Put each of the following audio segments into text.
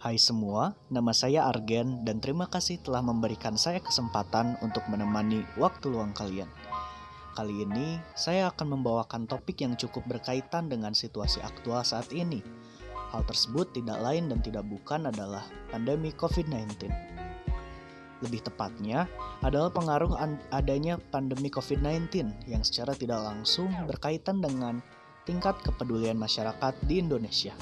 Hai semua, nama saya Argen dan terima kasih telah memberikan saya kesempatan untuk menemani waktu luang kalian. Kali ini saya akan membawakan topik yang cukup berkaitan dengan situasi aktual saat ini. Hal tersebut tidak lain dan tidak bukan adalah pandemi COVID-19. Lebih tepatnya adalah pengaruh adanya pandemi COVID-19 yang secara tidak langsung berkaitan dengan tingkat kepedulian masyarakat di Indonesia.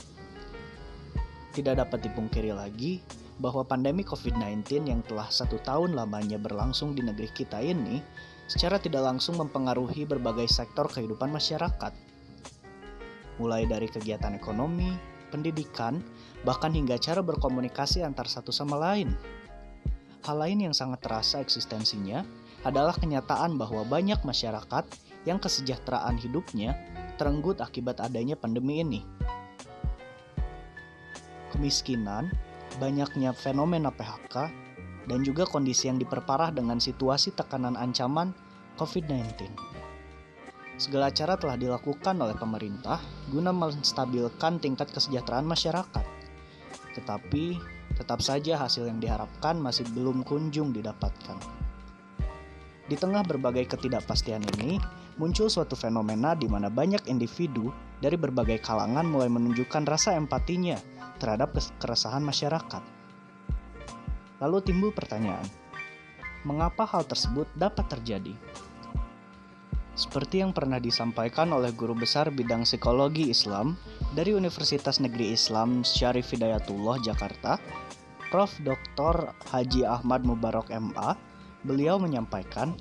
Tidak dapat dipungkiri lagi bahwa pandemi COVID-19 yang telah satu tahun lamanya berlangsung di negeri kita ini secara tidak langsung mempengaruhi berbagai sektor kehidupan masyarakat. Mulai dari kegiatan ekonomi, pendidikan, bahkan hingga cara berkomunikasi antar satu sama lain. Hal lain yang sangat terasa eksistensinya adalah kenyataan bahwa banyak masyarakat yang kesejahteraan hidupnya terenggut akibat adanya pandemi ini kemiskinan, banyaknya fenomena PHK, dan juga kondisi yang diperparah dengan situasi tekanan ancaman COVID-19. Segala cara telah dilakukan oleh pemerintah guna menstabilkan tingkat kesejahteraan masyarakat. Tetapi, tetap saja hasil yang diharapkan masih belum kunjung didapatkan. Di tengah berbagai ketidakpastian ini, muncul suatu fenomena di mana banyak individu dari berbagai kalangan mulai menunjukkan rasa empatinya terhadap keresahan masyarakat. Lalu timbul pertanyaan, mengapa hal tersebut dapat terjadi? Seperti yang pernah disampaikan oleh guru besar bidang psikologi Islam dari Universitas Negeri Islam Syarif Hidayatullah Jakarta, Prof. Dr. Haji Ahmad Mubarak MA, beliau menyampaikan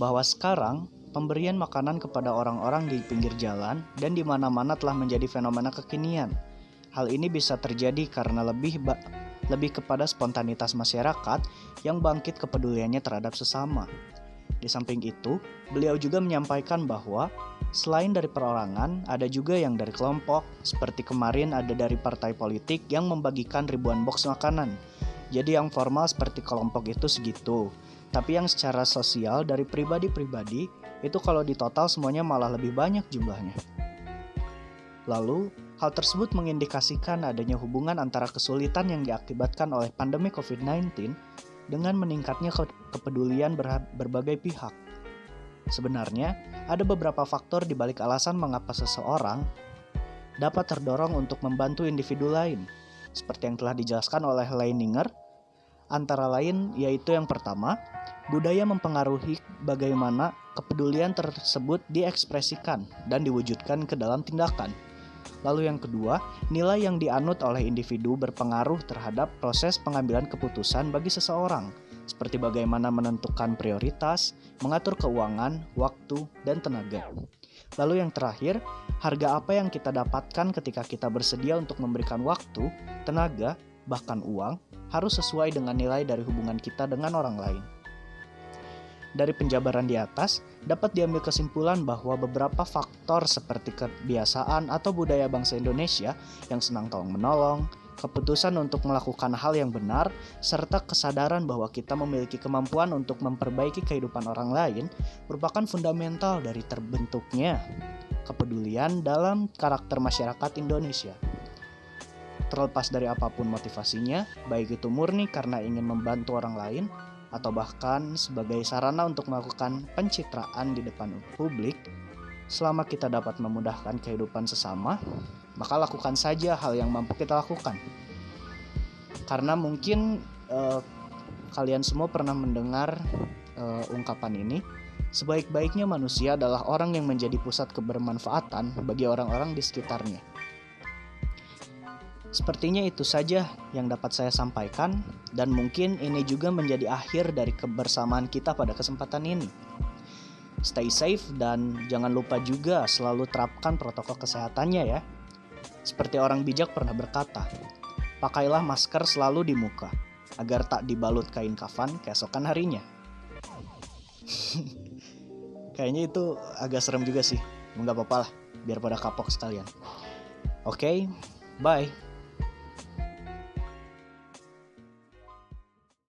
bahwa sekarang pemberian makanan kepada orang-orang di pinggir jalan dan di mana-mana telah menjadi fenomena kekinian – Hal ini bisa terjadi karena lebih lebih kepada spontanitas masyarakat yang bangkit kepeduliannya terhadap sesama. Di samping itu, beliau juga menyampaikan bahwa selain dari perorangan, ada juga yang dari kelompok, seperti kemarin ada dari partai politik yang membagikan ribuan box makanan. Jadi yang formal seperti kelompok itu segitu. Tapi yang secara sosial dari pribadi-pribadi itu kalau di total semuanya malah lebih banyak jumlahnya. Lalu, hal tersebut mengindikasikan adanya hubungan antara kesulitan yang diakibatkan oleh pandemi COVID-19 dengan meningkatnya ke kepedulian ber berbagai pihak. Sebenarnya, ada beberapa faktor di balik alasan mengapa seseorang dapat terdorong untuk membantu individu lain, seperti yang telah dijelaskan oleh Leininger, antara lain yaitu yang pertama, budaya mempengaruhi bagaimana kepedulian tersebut diekspresikan dan diwujudkan ke dalam tindakan. Lalu yang kedua, nilai yang dianut oleh individu berpengaruh terhadap proses pengambilan keputusan bagi seseorang, seperti bagaimana menentukan prioritas, mengatur keuangan, waktu, dan tenaga. Lalu yang terakhir, harga apa yang kita dapatkan ketika kita bersedia untuk memberikan waktu, tenaga, bahkan uang, harus sesuai dengan nilai dari hubungan kita dengan orang lain. Dari penjabaran di atas, dapat diambil kesimpulan bahwa beberapa faktor seperti kebiasaan atau budaya bangsa Indonesia yang senang tolong-menolong, keputusan untuk melakukan hal yang benar, serta kesadaran bahwa kita memiliki kemampuan untuk memperbaiki kehidupan orang lain merupakan fundamental dari terbentuknya kepedulian dalam karakter masyarakat Indonesia. Terlepas dari apa pun motivasinya, baik itu murni karena ingin membantu orang lain atau bahkan sebagai sarana untuk melakukan pencitraan di depan publik, selama kita dapat memudahkan kehidupan sesama, maka lakukan saja hal yang mampu kita lakukan. Karena mungkin eh, kalian semua pernah mendengar eh, ungkapan ini, sebaik-baiknya manusia adalah orang yang menjadi pusat kebermanfaatan bagi orang-orang di sekitarnya. Sepertinya itu saja yang dapat saya sampaikan, dan mungkin ini juga menjadi akhir dari kebersamaan kita pada kesempatan ini. Stay safe, dan jangan lupa juga selalu terapkan protokol kesehatannya, ya. Seperti orang bijak pernah berkata, pakailah masker selalu di muka agar tak dibalut kain kafan keesokan harinya. Kayaknya itu agak serem juga sih. Nggak apa-apa lah, biar pada kapok sekalian. Oke, okay, bye.